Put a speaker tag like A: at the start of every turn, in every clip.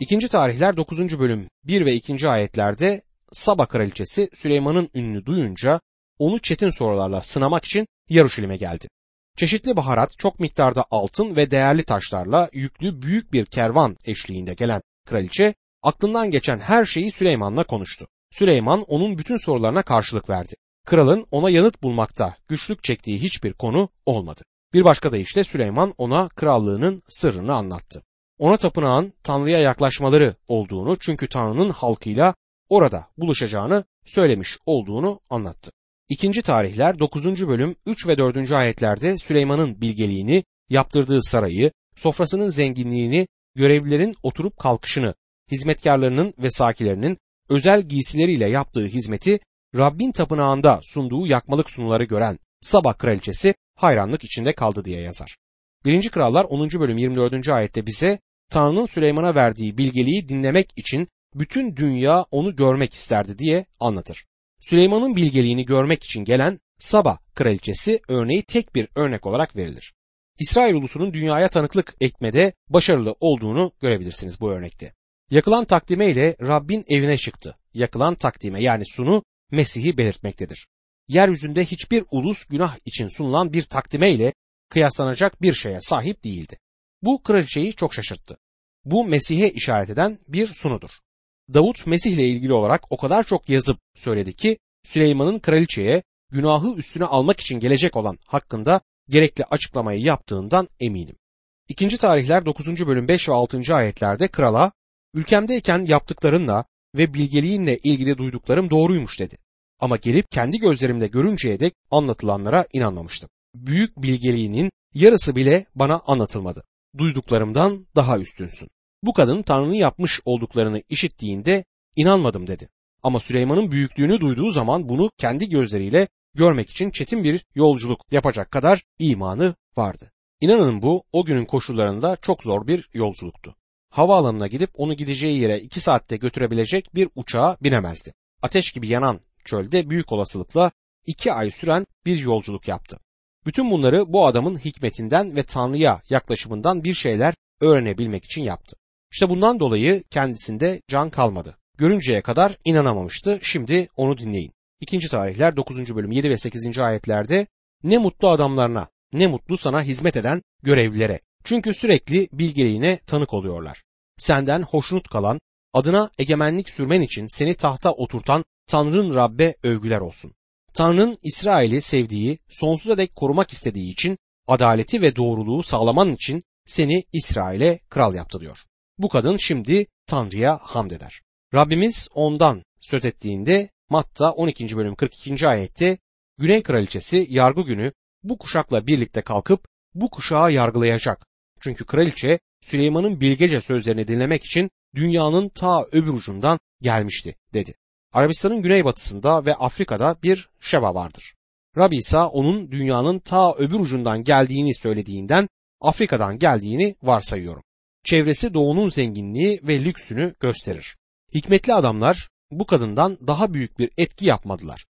A: İkinci tarihler 9. bölüm 1 ve 2. ayetlerde Saba kraliçesi Süleyman'ın ününü duyunca onu çetin sorularla sınamak için Yaruşilim'e geldi. Çeşitli baharat, çok miktarda altın ve değerli taşlarla yüklü büyük bir kervan eşliğinde gelen kraliçe aklından geçen her şeyi Süleyman'la konuştu. Süleyman onun bütün sorularına karşılık verdi. Kralın ona yanıt bulmakta güçlük çektiği hiçbir konu olmadı. Bir başka deyişle Süleyman ona krallığının sırrını anlattı. Ona tapınağın Tanrı'ya yaklaşmaları olduğunu çünkü Tanrı'nın halkıyla orada buluşacağını söylemiş olduğunu anlattı. İkinci tarihler 9. bölüm 3 ve 4. ayetlerde Süleyman'ın bilgeliğini, yaptırdığı sarayı, sofrasının zenginliğini, görevlilerin oturup kalkışını, hizmetkarlarının ve sakilerinin özel giysileriyle yaptığı hizmeti Rabbin tapınağında sunduğu yakmalık sunuları gören Sabah kraliçesi hayranlık içinde kaldı diye yazar. 1. Krallar 10. bölüm 24. ayette bize Tanrı'nın Süleyman'a verdiği bilgeliği dinlemek için bütün dünya onu görmek isterdi diye anlatır. Süleyman'ın bilgeliğini görmek için gelen Saba kraliçesi örneği tek bir örnek olarak verilir. İsrail ulusunun dünyaya tanıklık etmede başarılı olduğunu görebilirsiniz bu örnekte. Yakılan takdime ile Rabbin evine çıktı. Yakılan takdime yani sunu Mesih'i belirtmektedir. Yeryüzünde hiçbir ulus günah için sunulan bir takdime ile kıyaslanacak bir şeye sahip değildi. Bu kraliçeyi çok şaşırttı. Bu Mesih'e işaret eden bir sunudur. Davut Mesih ile ilgili olarak o kadar çok yazıp söyledi ki Süleyman'ın kraliçeye günahı üstüne almak için gelecek olan hakkında gerekli açıklamayı yaptığından eminim. İkinci tarihler 9. bölüm 5 ve 6. ayetlerde krala ülkemdeyken yaptıklarınla ve bilgeliğinle ilgili duyduklarım doğruymuş dedi. Ama gelip kendi gözlerimle görünceye dek anlatılanlara inanmamıştım. Büyük bilgeliğinin yarısı bile bana anlatılmadı. Duyduklarımdan daha üstünsün. Bu kadın Tanrı'nın yapmış olduklarını işittiğinde inanmadım dedi. Ama Süleyman'ın büyüklüğünü duyduğu zaman bunu kendi gözleriyle görmek için çetin bir yolculuk yapacak kadar imanı vardı. İnanın bu o günün koşullarında çok zor bir yolculuktu. Havaalanına gidip onu gideceği yere iki saatte götürebilecek bir uçağa binemezdi. Ateş gibi yanan çölde büyük olasılıkla iki ay süren bir yolculuk yaptı. Bütün bunları bu adamın hikmetinden ve Tanrı'ya yaklaşımından bir şeyler öğrenebilmek için yaptı. İşte bundan dolayı kendisinde can kalmadı. Görünceye kadar inanamamıştı. Şimdi onu dinleyin. İkinci tarihler 9. bölüm 7 ve 8. ayetlerde ne mutlu adamlarına, ne mutlu sana hizmet eden görevlilere. Çünkü sürekli bilgeliğine tanık oluyorlar. Senden hoşnut kalan, adına egemenlik sürmen için seni tahta oturtan Tanrı'nın Rabbe övgüler olsun. Tanrı'nın İsrail'i sevdiği, sonsuza dek korumak istediği için adaleti ve doğruluğu sağlaman için seni İsrail'e kral yaptı diyor. Bu kadın şimdi Tanrı'ya hamd eder. Rabbimiz ondan söz ettiğinde Matta 12. bölüm 42. ayette Güney Kraliçesi yargı günü bu kuşakla birlikte kalkıp bu kuşağı yargılayacak. Çünkü kraliçe Süleyman'ın bilgece sözlerini dinlemek için dünyanın ta öbür ucundan gelmişti dedi. Arabistan'ın güneybatısında ve Afrika'da bir Şeba vardır. Rabbi İsa onun dünyanın ta öbür ucundan geldiğini söylediğinden Afrika'dan geldiğini varsayıyorum. Çevresi doğunun zenginliği ve lüksünü gösterir. Hikmetli adamlar bu kadından daha büyük bir etki yapmadılar.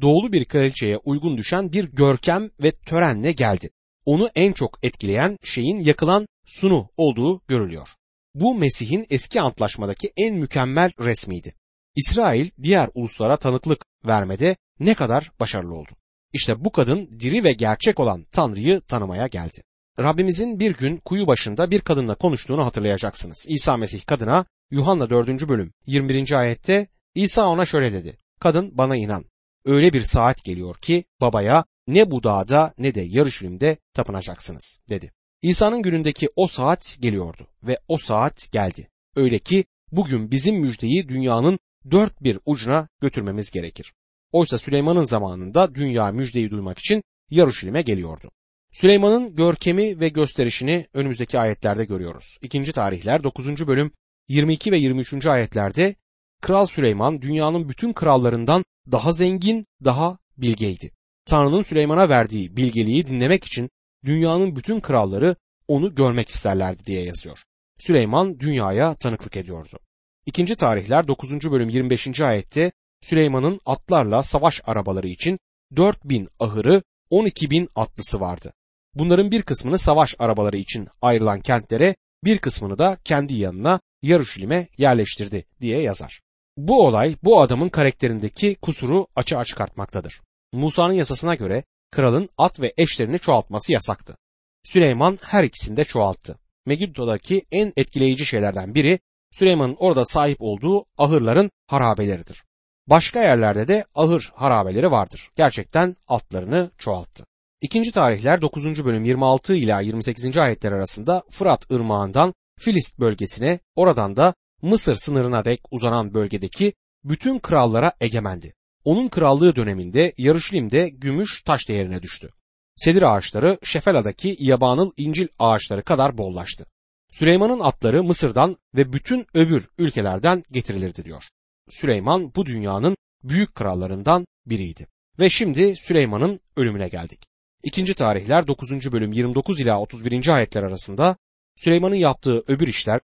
A: Doğulu bir kraliçeye uygun düşen bir görkem ve törenle geldi. Onu en çok etkileyen şeyin yakılan sunu olduğu görülüyor. Bu Mesih'in eski antlaşmadaki en mükemmel resmiydi. İsrail diğer uluslara tanıklık vermede ne kadar başarılı oldu. İşte bu kadın diri ve gerçek olan Tanrı'yı tanımaya geldi. Rabbimizin bir gün kuyu başında bir kadınla konuştuğunu hatırlayacaksınız. İsa Mesih kadına Yuhanna 4. bölüm 21. ayette İsa ona şöyle dedi. Kadın bana inan. Öyle bir saat geliyor ki babaya ne bu dağda ne de Yarışilim'de tapınacaksınız dedi. İsa'nın günündeki o saat geliyordu ve o saat geldi. Öyle ki bugün bizim müjdeyi dünyanın dört bir ucuna götürmemiz gerekir. Oysa Süleyman'ın zamanında dünya müjdeyi duymak için Yaruşilim'e geliyordu. Süleyman'ın görkemi ve gösterişini önümüzdeki ayetlerde görüyoruz. İkinci tarihler 9. bölüm 22 ve 23. ayetlerde Kral Süleyman dünyanın bütün krallarından daha zengin, daha bilgeydi. Tanrı'nın Süleyman'a verdiği bilgeliği dinlemek için dünyanın bütün kralları onu görmek isterlerdi diye yazıyor. Süleyman dünyaya tanıklık ediyordu. İkinci tarihler 9. bölüm 25. ayette Süleyman'ın atlarla savaş arabaları için 4000 ahırı 12 bin atlısı vardı. Bunların bir kısmını savaş arabaları için ayrılan kentlere, bir kısmını da kendi yanına Yaruşilim'e yerleştirdi diye yazar. Bu olay bu adamın karakterindeki kusuru açığa çıkartmaktadır. Musa'nın yasasına göre kralın at ve eşlerini çoğaltması yasaktı. Süleyman her ikisini de çoğalttı. Megiddo'daki en etkileyici şeylerden biri Süleyman'ın orada sahip olduğu ahırların harabeleridir. Başka yerlerde de ahır harabeleri vardır. Gerçekten atlarını çoğalttı. İkinci tarihler 9. bölüm 26 ila 28. ayetler arasında Fırat ırmağından Filist bölgesine, oradan da Mısır sınırına dek uzanan bölgedeki bütün krallara egemendi. Onun krallığı döneminde Yarışlim'de gümüş taş değerine düştü. Sedir ağaçları Şefela'daki yabanıl incil ağaçları kadar bollaştı. Süleyman'ın atları Mısır'dan ve bütün öbür ülkelerden getirilirdi diyor. Süleyman bu dünyanın büyük krallarından biriydi. Ve şimdi Süleyman'ın ölümüne geldik. İkinci tarihler 9. bölüm 29 ila 31. ayetler arasında Süleyman'ın yaptığı öbür işler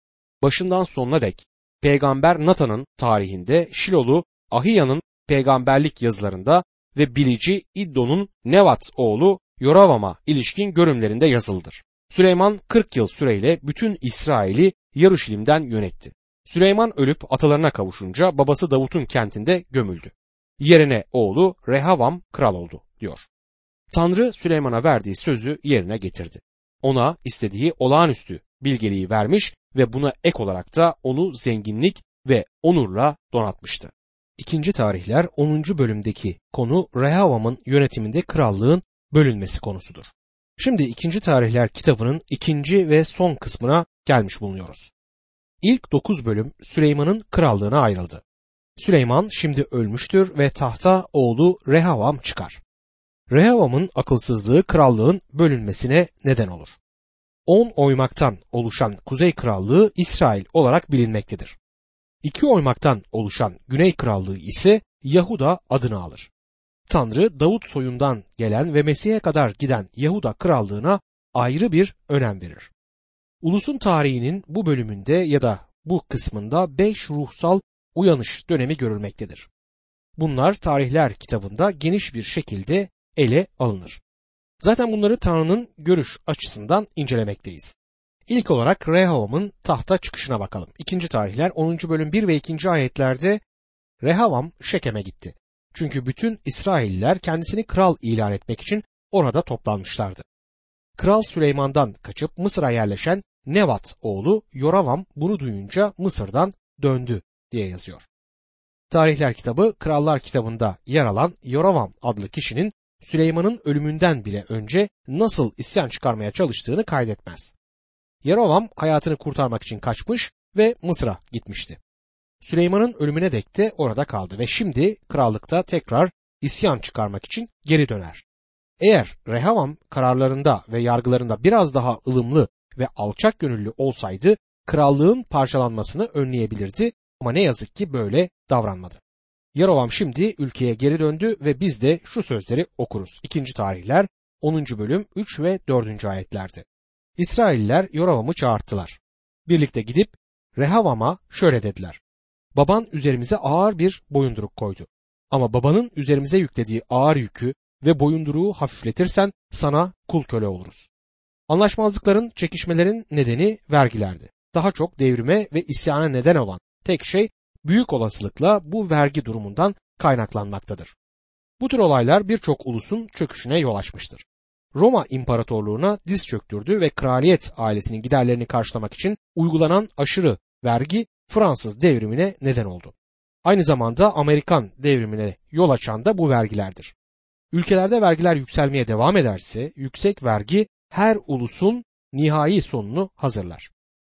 A: başından sonuna dek peygamber Natan'ın tarihinde Şilolu Ahiya'nın peygamberlik yazılarında ve bilici İddo'nun Nevat oğlu Yoravam'a ilişkin görümlerinde yazılıdır. Süleyman 40 yıl süreyle bütün İsrail'i Yaruşilim'den yönetti. Süleyman ölüp atalarına kavuşunca babası Davut'un kentinde gömüldü. Yerine oğlu Rehavam kral oldu diyor. Tanrı Süleyman'a verdiği sözü yerine getirdi. Ona istediği olağanüstü bilgeliği vermiş ve buna ek olarak da onu zenginlik ve onurla donatmıştı. İkinci tarihler 10. bölümdeki konu Rehavam'ın yönetiminde krallığın bölünmesi konusudur. Şimdi ikinci tarihler kitabının ikinci ve son kısmına gelmiş bulunuyoruz. İlk dokuz bölüm Süleyman'ın krallığına ayrıldı. Süleyman şimdi ölmüştür ve tahta oğlu Rehavam çıkar. Rehavam'ın akılsızlığı krallığın bölünmesine neden olur. On oymaktan oluşan Kuzey Krallığı İsrail olarak bilinmektedir. İki oymaktan oluşan Güney Krallığı ise Yahuda adını alır. Tanrı Davut soyundan gelen ve Mesih'e kadar giden Yahuda krallığına ayrı bir önem verir. Ulusun tarihinin bu bölümünde ya da bu kısmında beş ruhsal uyanış dönemi görülmektedir. Bunlar tarihler kitabında geniş bir şekilde ele alınır. Zaten bunları Tanrı'nın görüş açısından incelemekteyiz. İlk olarak Rehavam'ın tahta çıkışına bakalım. İkinci tarihler 10. bölüm 1 ve 2. ayetlerde Rehavam Şekem'e gitti. Çünkü bütün İsrailliler kendisini kral ilan etmek için orada toplanmışlardı. Kral Süleyman'dan kaçıp Mısır'a yerleşen Nevat oğlu Yoravam bunu duyunca Mısır'dan döndü diye yazıyor. Tarihler kitabı Krallar kitabında yer alan Yoravam adlı kişinin Süleyman'ın ölümünden bile önce nasıl isyan çıkarmaya çalıştığını kaydetmez. Yerovam hayatını kurtarmak için kaçmış ve Mısır'a gitmişti. Süleyman'ın ölümüne dek de orada kaldı ve şimdi krallıkta tekrar isyan çıkarmak için geri döner. Eğer Rehavam kararlarında ve yargılarında biraz daha ılımlı ve alçak gönüllü olsaydı krallığın parçalanmasını önleyebilirdi ama ne yazık ki böyle davranmadı. Yarovam şimdi ülkeye geri döndü ve biz de şu sözleri okuruz. İkinci tarihler 10. bölüm 3 ve 4. ayetlerde. İsrailler Yoravam'ı çağırttılar. Birlikte gidip Rehavam'a şöyle dediler. Baban üzerimize ağır bir boyunduruk koydu. Ama babanın üzerimize yüklediği ağır yükü ve boyunduruğu hafifletirsen sana kul köle oluruz. Anlaşmazlıkların, çekişmelerin nedeni vergilerdi. Daha çok devrime ve isyana neden olan tek şey büyük olasılıkla bu vergi durumundan kaynaklanmaktadır. Bu tür olaylar birçok ulusun çöküşüne yol açmıştır. Roma İmparatorluğuna diz çöktürdü ve kraliyet ailesinin giderlerini karşılamak için uygulanan aşırı vergi Fransız devrimine neden oldu. Aynı zamanda Amerikan devrimine yol açan da bu vergilerdir. Ülkelerde vergiler yükselmeye devam ederse yüksek vergi her ulusun nihai sonunu hazırlar.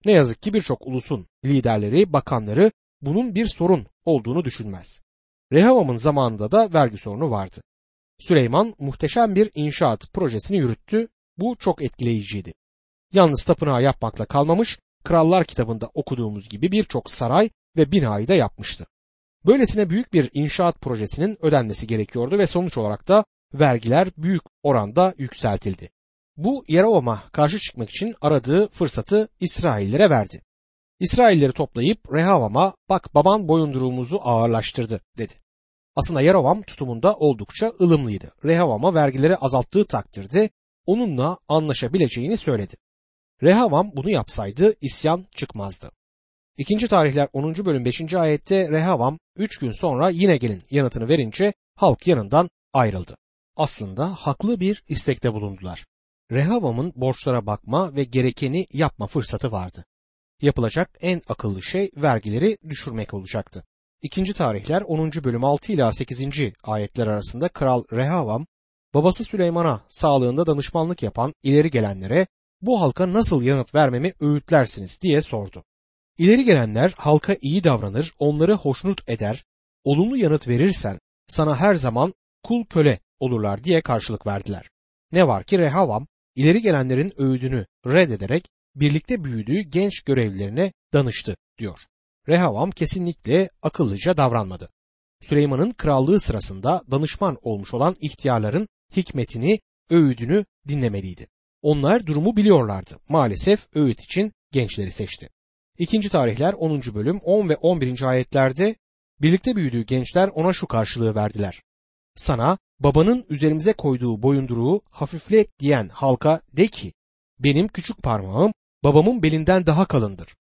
A: Ne yazık ki birçok ulusun liderleri, bakanları bunun bir sorun olduğunu düşünmez. Rehavam'ın zamanında da vergi sorunu vardı. Süleyman muhteşem bir inşaat projesini yürüttü. Bu çok etkileyiciydi. Yalnız tapınağı yapmakla kalmamış, Krallar kitabında okuduğumuz gibi birçok saray ve binayı da yapmıştı. Böylesine büyük bir inşaat projesinin ödenmesi gerekiyordu ve sonuç olarak da vergiler büyük oranda yükseltildi. Bu Yerovam'a karşı çıkmak için aradığı fırsatı İsraillere verdi. İsrailleri toplayıp Rehavam'a bak baban boyunduruğumuzu ağırlaştırdı dedi. Aslında Yerovam tutumunda oldukça ılımlıydı. Rehavam'a vergileri azalttığı takdirde onunla anlaşabileceğini söyledi. Rehavam bunu yapsaydı isyan çıkmazdı. İkinci tarihler 10. bölüm 5. ayette Rehavam 3 gün sonra yine gelin yanıtını verince halk yanından ayrıldı. Aslında haklı bir istekte bulundular. Rehavam'ın borçlara bakma ve gerekeni yapma fırsatı vardı. Yapılacak en akıllı şey vergileri düşürmek olacaktı. İkinci tarihler 10. bölüm 6 ila 8. ayetler arasında Kral Rehavam, babası Süleyman'a sağlığında danışmanlık yapan ileri gelenlere bu halka nasıl yanıt vermemi öğütlersiniz diye sordu. İleri gelenler halka iyi davranır, onları hoşnut eder, olumlu yanıt verirsen sana her zaman kul köle olurlar diye karşılık verdiler. Ne var ki Rehavam ileri gelenlerin öğüdünü reddederek birlikte büyüdüğü genç görevlilerine danıştı diyor. Rehavam kesinlikle akıllıca davranmadı. Süleyman'ın krallığı sırasında danışman olmuş olan ihtiyarların hikmetini, öğüdünü dinlemeliydi. Onlar durumu biliyorlardı. Maalesef öğüt için gençleri seçti. İkinci tarihler 10. bölüm 10 ve 11. ayetlerde birlikte büyüdüğü gençler ona şu karşılığı verdiler. Sana babanın üzerimize koyduğu boyunduruğu hafiflet diyen halka de ki benim küçük parmağım babamın belinden daha kalındır.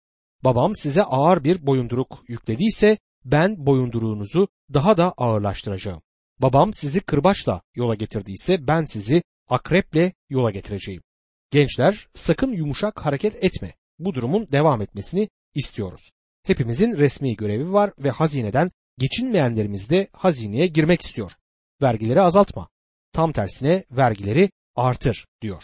A: Babam size ağır bir boyunduruk yüklediyse ben boyunduruğunuzu daha da ağırlaştıracağım. Babam sizi kırbaçla yola getirdiyse ben sizi akreple yola getireceğim. Gençler sakın yumuşak hareket etme. Bu durumun devam etmesini istiyoruz. Hepimizin resmi görevi var ve hazineden geçinmeyenlerimiz de hazineye girmek istiyor. Vergileri azaltma. Tam tersine vergileri artır diyor.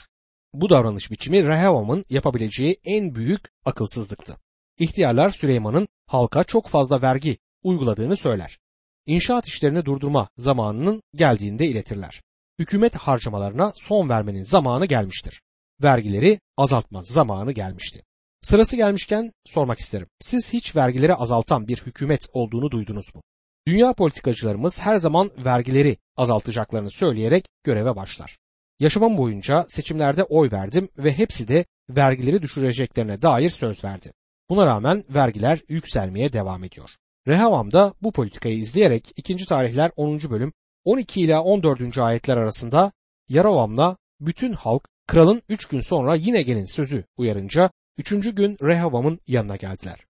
A: Bu davranış biçimi Rehavam'ın yapabileceği en büyük akılsızlıktı. İhtiyarlar Süleyman'ın halka çok fazla vergi uyguladığını söyler. İnşaat işlerini durdurma zamanının geldiğinde iletirler. Hükümet harcamalarına son vermenin zamanı gelmiştir. Vergileri azaltma zamanı gelmişti. Sırası gelmişken sormak isterim. Siz hiç vergileri azaltan bir hükümet olduğunu duydunuz mu? Dünya politikacılarımız her zaman vergileri azaltacaklarını söyleyerek göreve başlar. Yaşamam boyunca seçimlerde oy verdim ve hepsi de vergileri düşüreceklerine dair söz verdi. Buna rağmen vergiler yükselmeye devam ediyor. Rehavam da bu politikayı izleyerek 2. tarihler 10. bölüm 12 ila 14. ayetler arasında Yarovam'la bütün halk kralın 3 gün sonra yine gelin sözü uyarınca 3. gün Rehavam'ın yanına geldiler.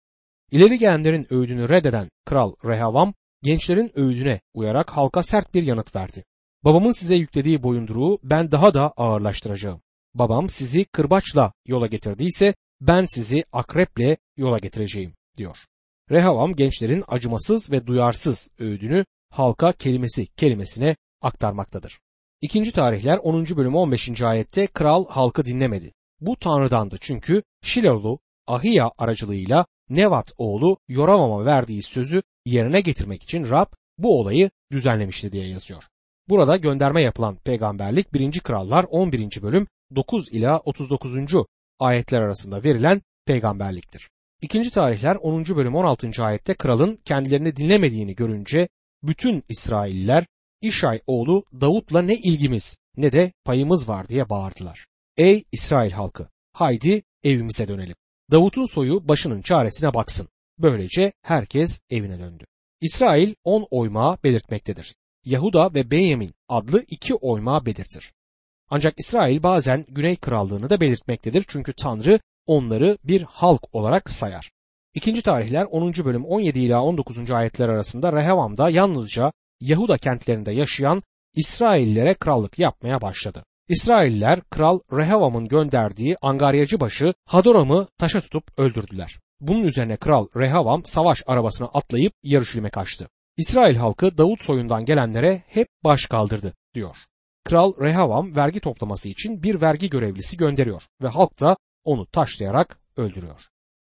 A: İleri gelenlerin öğüdünü reddeden kral Rehavam gençlerin öğüdüne uyarak halka sert bir yanıt verdi. Babamın size yüklediği boyunduruğu ben daha da ağırlaştıracağım. Babam sizi kırbaçla yola getirdiyse ben sizi akreple yola getireceğim diyor. Rehavam gençlerin acımasız ve duyarsız öğüdünü halka kelimesi kelimesine aktarmaktadır. İkinci tarihler 10. bölüm 15. ayette kral halkı dinlemedi. Bu tanrıdandı çünkü Şilolu Ahiya aracılığıyla Nevat oğlu Yoramam'a verdiği sözü yerine getirmek için Rab bu olayı düzenlemişti diye yazıyor. Burada gönderme yapılan peygamberlik 1. Krallar 11. bölüm 9 ila 39. ayetler arasında verilen peygamberliktir. İkinci tarihler 10. bölüm 16. ayette kralın kendilerini dinlemediğini görünce bütün İsrailler İşay oğlu Davut'la ne ilgimiz ne de payımız var diye bağırdılar. Ey İsrail halkı haydi evimize dönelim. Davut'un soyu başının çaresine baksın. Böylece herkes evine döndü. İsrail on oymağı belirtmektedir. Yahuda ve Benyamin adlı iki oymağı belirtir. Ancak İsrail bazen Güney Krallığını da belirtmektedir çünkü Tanrı onları bir halk olarak sayar. İkinci tarihler 10. bölüm 17 ila 19. ayetler arasında Rehavam'da yalnızca Yahuda kentlerinde yaşayan İsraillere krallık yapmaya başladı. İsrailler kral Rehavam'ın gönderdiği angaryacı başı Hadoram'ı taşa tutup öldürdüler. Bunun üzerine kral Rehavam savaş arabasına atlayıp Yarışilim'e kaçtı. İsrail halkı Davut soyundan gelenlere hep baş kaldırdı diyor. Kral Rehavam vergi toplaması için bir vergi görevlisi gönderiyor ve halk da onu taşlayarak öldürüyor.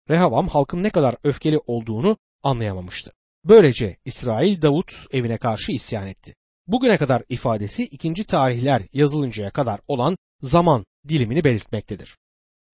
A: Rehavam halkın ne kadar öfkeli olduğunu anlayamamıştı. Böylece İsrail Davut evine karşı isyan etti. Bugüne kadar ifadesi ikinci tarihler yazılıncaya kadar olan zaman dilimini belirtmektedir.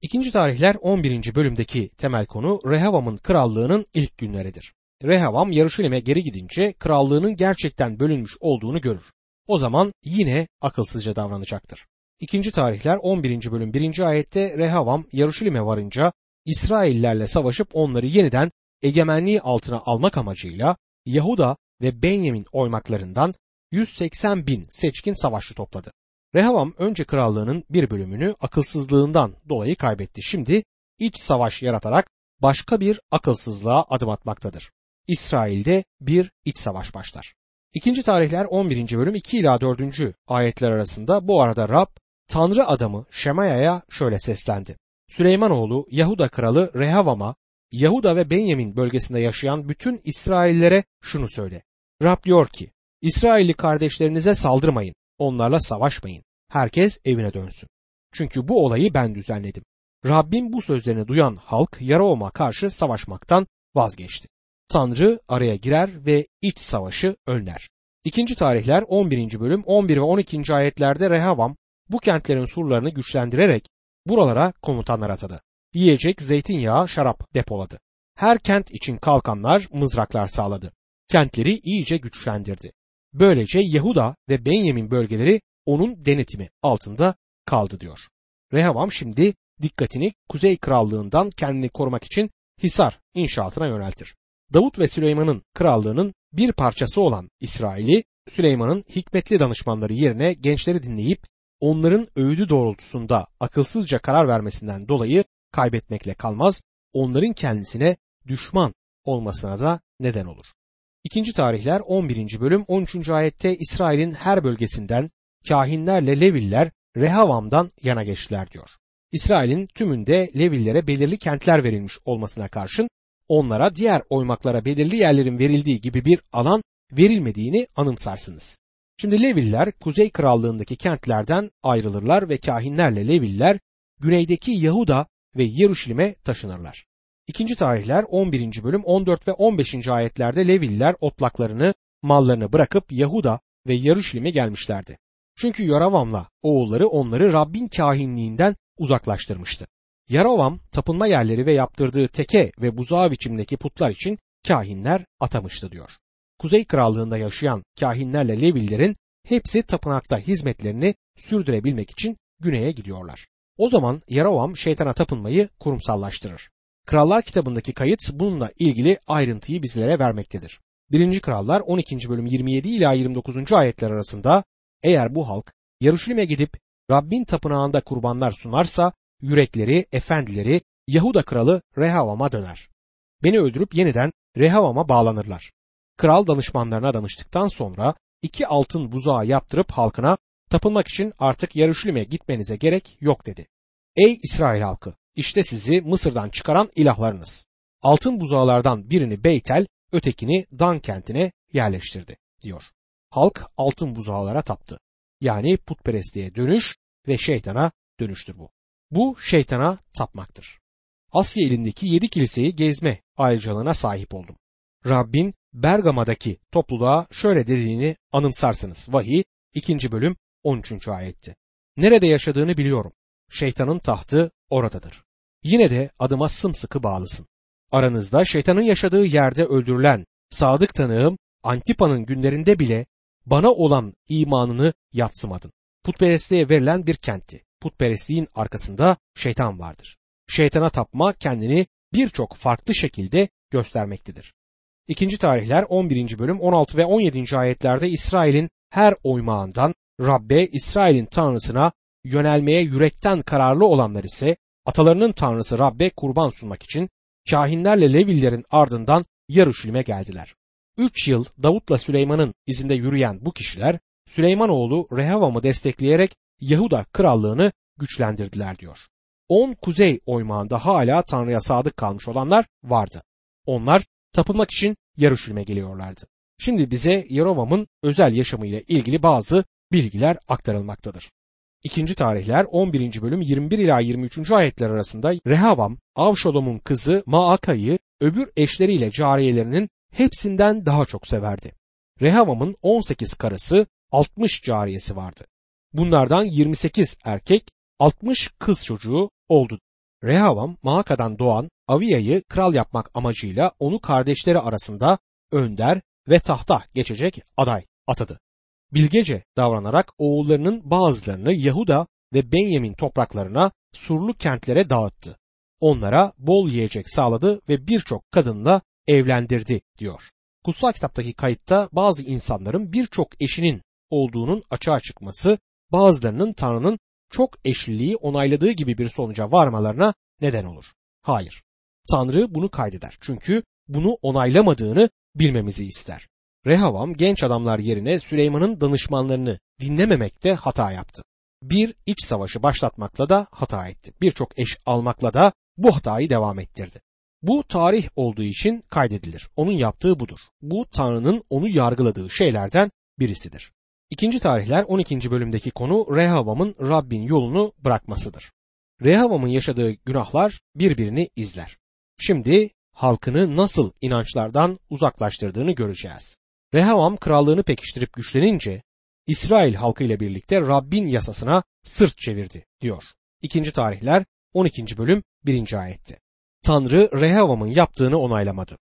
A: İkinci tarihler 11. bölümdeki temel konu Rehavam'ın krallığının ilk günleridir. Rehavam Yarışilim'e geri gidince krallığının gerçekten bölünmüş olduğunu görür. O zaman yine akılsızca davranacaktır. İkinci tarihler 11. bölüm 1. ayette Rehavam Yarışilim'e varınca İsraillerle savaşıp onları yeniden egemenliği altına almak amacıyla Yahuda ve Benyamin oymaklarından 180 bin seçkin savaşçı topladı. Rehavam önce krallığının bir bölümünü akılsızlığından dolayı kaybetti. Şimdi iç savaş yaratarak başka bir akılsızlığa adım atmaktadır. İsrail'de bir iç savaş başlar. İkinci tarihler 11. bölüm 2 ila 4. ayetler arasında bu arada Rab Tanrı adamı Şemaya'ya şöyle seslendi. Süleymanoğlu Yahuda kralı Rehavam'a Yahuda ve Benyamin bölgesinde yaşayan bütün İsraillere şunu söyle. Rab diyor ki, İsrailli kardeşlerinize saldırmayın, onlarla savaşmayın. Herkes evine dönsün. Çünkü bu olayı ben düzenledim. Rabbim bu sözlerini duyan halk Yarovam'a karşı savaşmaktan vazgeçti. Tanrı araya girer ve iç savaşı önler. İkinci tarihler 11. bölüm 11 ve 12. ayetlerde Rehavam bu kentlerin surlarını güçlendirerek buralara komutanlar atadı. Yiyecek, zeytinyağı, şarap depoladı. Her kent için kalkanlar, mızraklar sağladı. Kentleri iyice güçlendirdi. Böylece Yahuda ve Benyamin bölgeleri onun denetimi altında kaldı diyor. Rehavam şimdi dikkatini Kuzey Krallığından kendini korumak için Hisar inşaatına yöneltir. Davut ve Süleyman'ın krallığının bir parçası olan İsrail'i Süleyman'ın hikmetli danışmanları yerine gençleri dinleyip onların öğüdü doğrultusunda akılsızca karar vermesinden dolayı kaybetmekle kalmaz, onların kendisine düşman olmasına da neden olur. İkinci tarihler 11. bölüm 13. ayette İsrail'in her bölgesinden kahinlerle Leviller Rehavam'dan yana geçtiler diyor. İsrail'in tümünde Levillere belirli kentler verilmiş olmasına karşın onlara diğer oymaklara belirli yerlerin verildiği gibi bir alan verilmediğini anımsarsınız. Şimdi Leviller Kuzey Krallığındaki kentlerden ayrılırlar ve kahinlerle Leviller güneydeki Yahuda ve Yeruşalim'e taşınırlar. İkinci tarihler 11. bölüm 14 ve 15. ayetlerde Leviller otlaklarını, mallarını bırakıp Yahuda ve Yeruşalim'e gelmişlerdi. Çünkü Yaravam'la oğulları onları Rabbin kahinliğinden uzaklaştırmıştı. Yaravam tapınma yerleri ve yaptırdığı teke ve buzağı biçimdeki putlar için kahinler atamıştı diyor. Kuzey Krallığında yaşayan kahinlerle Levillerin hepsi tapınakta hizmetlerini sürdürebilmek için güneye gidiyorlar. O zaman Yaravam şeytana tapınmayı kurumsallaştırır. Krallar kitabındaki kayıt bununla ilgili ayrıntıyı bizlere vermektedir. 1. Krallar 12. bölüm 27 ila 29. ayetler arasında eğer bu halk Yaruşilim'e gidip Rabbin tapınağında kurbanlar sunarsa yürekleri, efendileri Yahuda kralı Rehavam'a döner. Beni öldürüp yeniden Rehavam'a bağlanırlar. Kral danışmanlarına danıştıktan sonra iki altın buzağı yaptırıp halkına tapınmak için artık Yaruşilim'e gitmenize gerek yok dedi. Ey İsrail halkı! İşte sizi Mısır'dan çıkaran ilahlarınız. Altın buzağlardan birini Beytel, ötekini Dan kentine yerleştirdi, diyor. Halk altın buzağlara taptı. Yani putperestliğe dönüş ve şeytana dönüştür bu. Bu şeytana tapmaktır. Asya elindeki yedi kiliseyi gezme ayrıcalığına sahip oldum. Rabbin Bergama'daki topluluğa şöyle dediğini anımsarsınız. Vahiy 2. bölüm 13. ayetti. Nerede yaşadığını biliyorum. Şeytanın tahtı oradadır. Yine de adıma sımsıkı bağlısın. Aranızda şeytanın yaşadığı yerde öldürülen sadık tanığım Antipa'nın günlerinde bile bana olan imanını yatsımadın. Putperestliğe verilen bir kentti. Putperestliğin arkasında şeytan vardır. Şeytana tapma kendini birçok farklı şekilde göstermektedir. İkinci tarihler 11. bölüm 16 ve 17. ayetlerde İsrail'in her oymağından Rabbe İsrail'in tanrısına yönelmeye yürekten kararlı olanlar ise atalarının tanrısı Rabbe kurban sunmak için kahinlerle Levillerin ardından Yaruşilim'e geldiler. Üç yıl Davut'la Süleyman'ın izinde yürüyen bu kişiler Süleymanoğlu Rehavam'ı destekleyerek Yahuda krallığını güçlendirdiler diyor. On kuzey oymağında hala Tanrı'ya sadık kalmış olanlar vardı. Onlar tapınmak için Yaruşilim'e geliyorlardı. Şimdi bize Yerovam'ın özel yaşamıyla ilgili bazı bilgiler aktarılmaktadır. İkinci tarihler 11. bölüm 21 ila 23. ayetler arasında Rehavam, Avşolom'un kızı Maaka'yı öbür eşleriyle cariyelerinin hepsinden daha çok severdi. Rehavam'ın 18 karısı, 60 cariyesi vardı. Bunlardan 28 erkek, 60 kız çocuğu oldu. Rehavam, Maaka'dan doğan Aviya'yı kral yapmak amacıyla onu kardeşleri arasında önder ve tahta geçecek aday atadı. Bilgece davranarak oğullarının bazılarını Yahuda ve Benyamin topraklarına surlu kentlere dağıttı. Onlara bol yiyecek sağladı ve birçok kadınla evlendirdi diyor. Kutsal kitaptaki kayıtta bazı insanların birçok eşinin olduğunun açığa çıkması bazılarının Tanrı'nın çok eşliliği onayladığı gibi bir sonuca varmalarına neden olur. Hayır. Tanrı bunu kaydeder. Çünkü bunu onaylamadığını bilmemizi ister. Rehavam genç adamlar yerine Süleyman'ın danışmanlarını dinlememekte hata yaptı. Bir iç savaşı başlatmakla da hata etti. Birçok eş almakla da bu hatayı devam ettirdi. Bu tarih olduğu için kaydedilir. Onun yaptığı budur. Bu Tanrı'nın onu yargıladığı şeylerden birisidir. İkinci tarihler 12. bölümdeki konu Rehavam'ın Rabbin yolunu bırakmasıdır. Rehavam'ın yaşadığı günahlar birbirini izler. Şimdi halkını nasıl inançlardan uzaklaştırdığını göreceğiz. Rehavam krallığını pekiştirip güçlenince İsrail halkı ile birlikte Rabbin yasasına sırt çevirdi diyor. İkinci tarihler 12. bölüm 1. ayette. Tanrı Rehavam'ın yaptığını onaylamadı.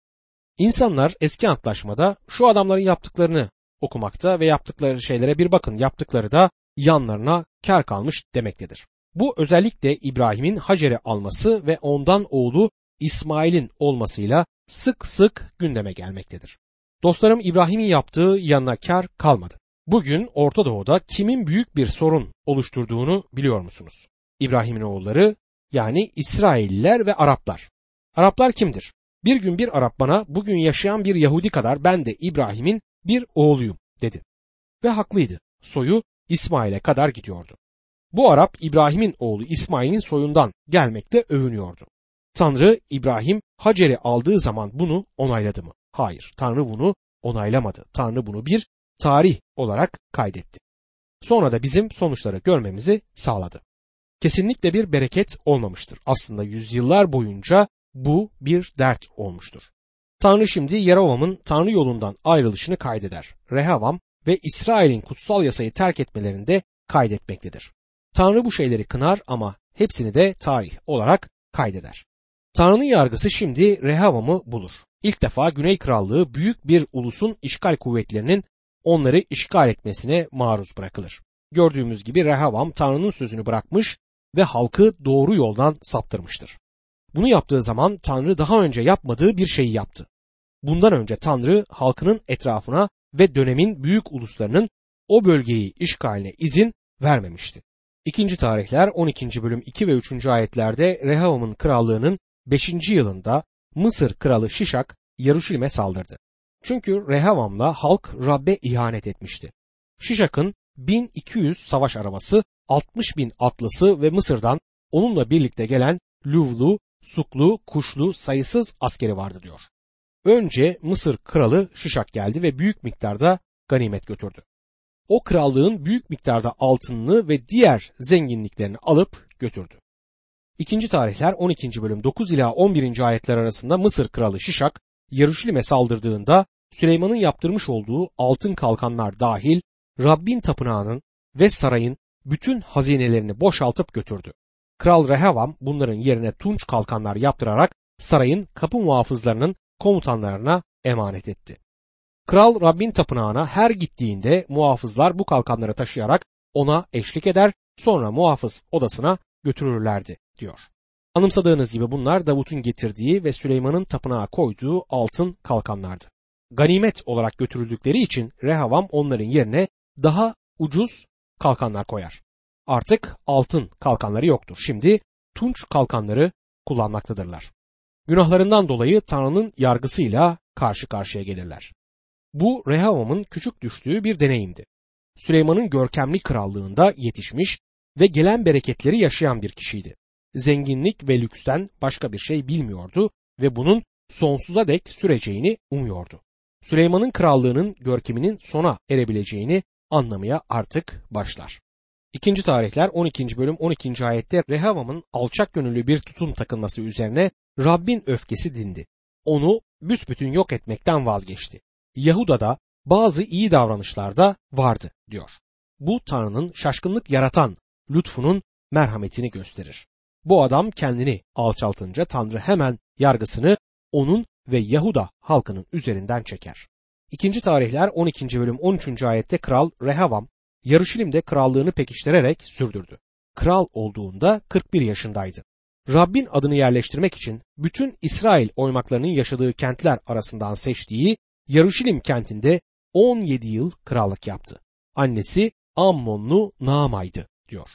A: İnsanlar eski antlaşmada şu adamların yaptıklarını okumakta ve yaptıkları şeylere bir bakın yaptıkları da yanlarına kar kalmış demektedir. Bu özellikle İbrahim'in Hacer'i alması ve ondan oğlu İsmail'in olmasıyla sık sık gündeme gelmektedir. Dostlarım İbrahim'in yaptığı yanına kar kalmadı. Bugün Orta Doğu'da kimin büyük bir sorun oluşturduğunu biliyor musunuz? İbrahim'in oğulları yani İsrailliler ve Araplar. Araplar kimdir? Bir gün bir Arap bana bugün yaşayan bir Yahudi kadar ben de İbrahim'in bir oğluyum dedi. Ve haklıydı. Soyu İsmail'e kadar gidiyordu. Bu Arap İbrahim'in oğlu İsmail'in soyundan gelmekte övünüyordu. Tanrı İbrahim Hacer'i aldığı zaman bunu onayladı mı? Hayır. Tanrı bunu onaylamadı. Tanrı bunu bir tarih olarak kaydetti. Sonra da bizim sonuçları görmemizi sağladı. Kesinlikle bir bereket olmamıştır. Aslında yüzyıllar boyunca bu bir dert olmuştur. Tanrı şimdi Yerovam'ın Tanrı yolundan ayrılışını kaydeder. Rehavam ve İsrail'in kutsal yasayı terk etmelerinde kaydetmektedir. Tanrı bu şeyleri kınar ama hepsini de tarih olarak kaydeder. Tanrı'nın yargısı şimdi Rehavam'ı bulur. İlk defa Güney Krallığı büyük bir ulusun işgal kuvvetlerinin onları işgal etmesine maruz bırakılır. Gördüğümüz gibi Rehavam Tanrı'nın sözünü bırakmış ve halkı doğru yoldan saptırmıştır. Bunu yaptığı zaman Tanrı daha önce yapmadığı bir şeyi yaptı. Bundan önce Tanrı halkının etrafına ve dönemin büyük uluslarının o bölgeyi işgaline izin vermemişti. İkinci tarihler 12. bölüm 2 ve 3. ayetlerde Rehavam'ın krallığının 5. yılında Mısır kralı Şişak Yaruşilim'e saldırdı. Çünkü Rehavam'la halk Rab'be ihanet etmişti. Şişak'ın 1200 savaş arabası, 60 bin atlısı ve Mısır'dan onunla birlikte gelen Luvlu, Suklu, Kuşlu sayısız askeri vardı diyor. Önce Mısır kralı Şişak geldi ve büyük miktarda ganimet götürdü. O krallığın büyük miktarda altınını ve diğer zenginliklerini alıp götürdü. İkinci tarihler 12. bölüm 9 ila 11. ayetler arasında Mısır kralı Şişak Yaruşilim'e saldırdığında Süleyman'ın yaptırmış olduğu altın kalkanlar dahil Rabbin tapınağının ve sarayın bütün hazinelerini boşaltıp götürdü. Kral Rehavam bunların yerine tunç kalkanlar yaptırarak sarayın kapı muhafızlarının komutanlarına emanet etti. Kral Rabbin tapınağına her gittiğinde muhafızlar bu kalkanları taşıyarak ona eşlik eder sonra muhafız odasına götürürlerdi diyor. Anımsadığınız gibi bunlar Davut'un getirdiği ve Süleyman'ın tapınağa koyduğu altın kalkanlardı. Ganimet olarak götürüldükleri için Rehavam onların yerine daha ucuz kalkanlar koyar. Artık altın kalkanları yoktur. Şimdi tunç kalkanları kullanmaktadırlar. Günahlarından dolayı Tanrı'nın yargısıyla karşı karşıya gelirler. Bu Rehavam'ın küçük düştüğü bir deneyimdi. Süleyman'ın görkemli krallığında yetişmiş ve gelen bereketleri yaşayan bir kişiydi. Zenginlik ve lüksten başka bir şey bilmiyordu ve bunun sonsuza dek süreceğini umuyordu. Süleyman'ın krallığının görkeminin sona erebileceğini anlamaya artık başlar. İkinci tarihler 12. bölüm 12. ayette Rehavam'ın alçak gönüllü bir tutum takılması üzerine Rabbin öfkesi dindi. Onu büsbütün yok etmekten vazgeçti. Yahuda'da bazı iyi davranışlar da vardı diyor. Bu Tanrı'nın şaşkınlık yaratan lütfunun merhametini gösterir. Bu adam kendini alçaltınca Tanrı hemen yargısını onun ve Yahuda halkının üzerinden çeker. İkinci tarihler 12. bölüm 13. ayette kral Rehavam Yarışilim'de krallığını pekiştirerek sürdürdü. Kral olduğunda 41 yaşındaydı. Rabbin adını yerleştirmek için bütün İsrail oymaklarının yaşadığı kentler arasından seçtiği Yaruşilim kentinde 17 yıl krallık yaptı. Annesi Ammonlu Naama'ydı diyor.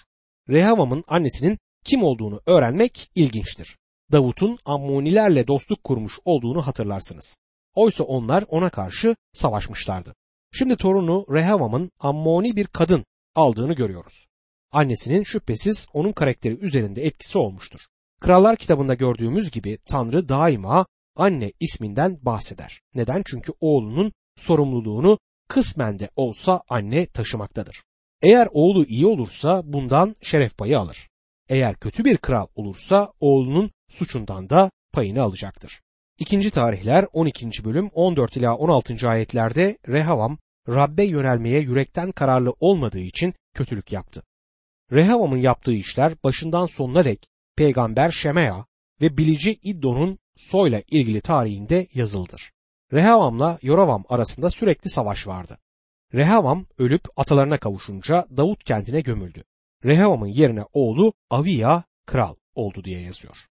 A: Rehavam'ın annesinin kim olduğunu öğrenmek ilginçtir. Davut'un Ammonilerle dostluk kurmuş olduğunu hatırlarsınız. Oysa onlar ona karşı savaşmışlardı. Şimdi torunu Rehavam'ın Ammoni bir kadın aldığını görüyoruz. Annesinin şüphesiz onun karakteri üzerinde etkisi olmuştur. Krallar kitabında gördüğümüz gibi Tanrı daima anne isminden bahseder. Neden? Çünkü oğlunun sorumluluğunu kısmen de olsa anne taşımaktadır. Eğer oğlu iyi olursa bundan şeref payı alır. Eğer kötü bir kral olursa oğlunun suçundan da payını alacaktır. İkinci tarihler 12. bölüm 14 ila 16. ayetlerde Rehavam Rabbe yönelmeye yürekten kararlı olmadığı için kötülük yaptı. Rehavam'ın yaptığı işler başından sonuna dek peygamber Şemea ve bilici İddo'nun soyla ilgili tarihinde yazıldır. Rehavam'la Yoravam arasında sürekli savaş vardı. Rehavam ölüp atalarına kavuşunca Davut kentine gömüldü. Rehavam'ın yerine oğlu Aviya kral oldu diye yazıyor.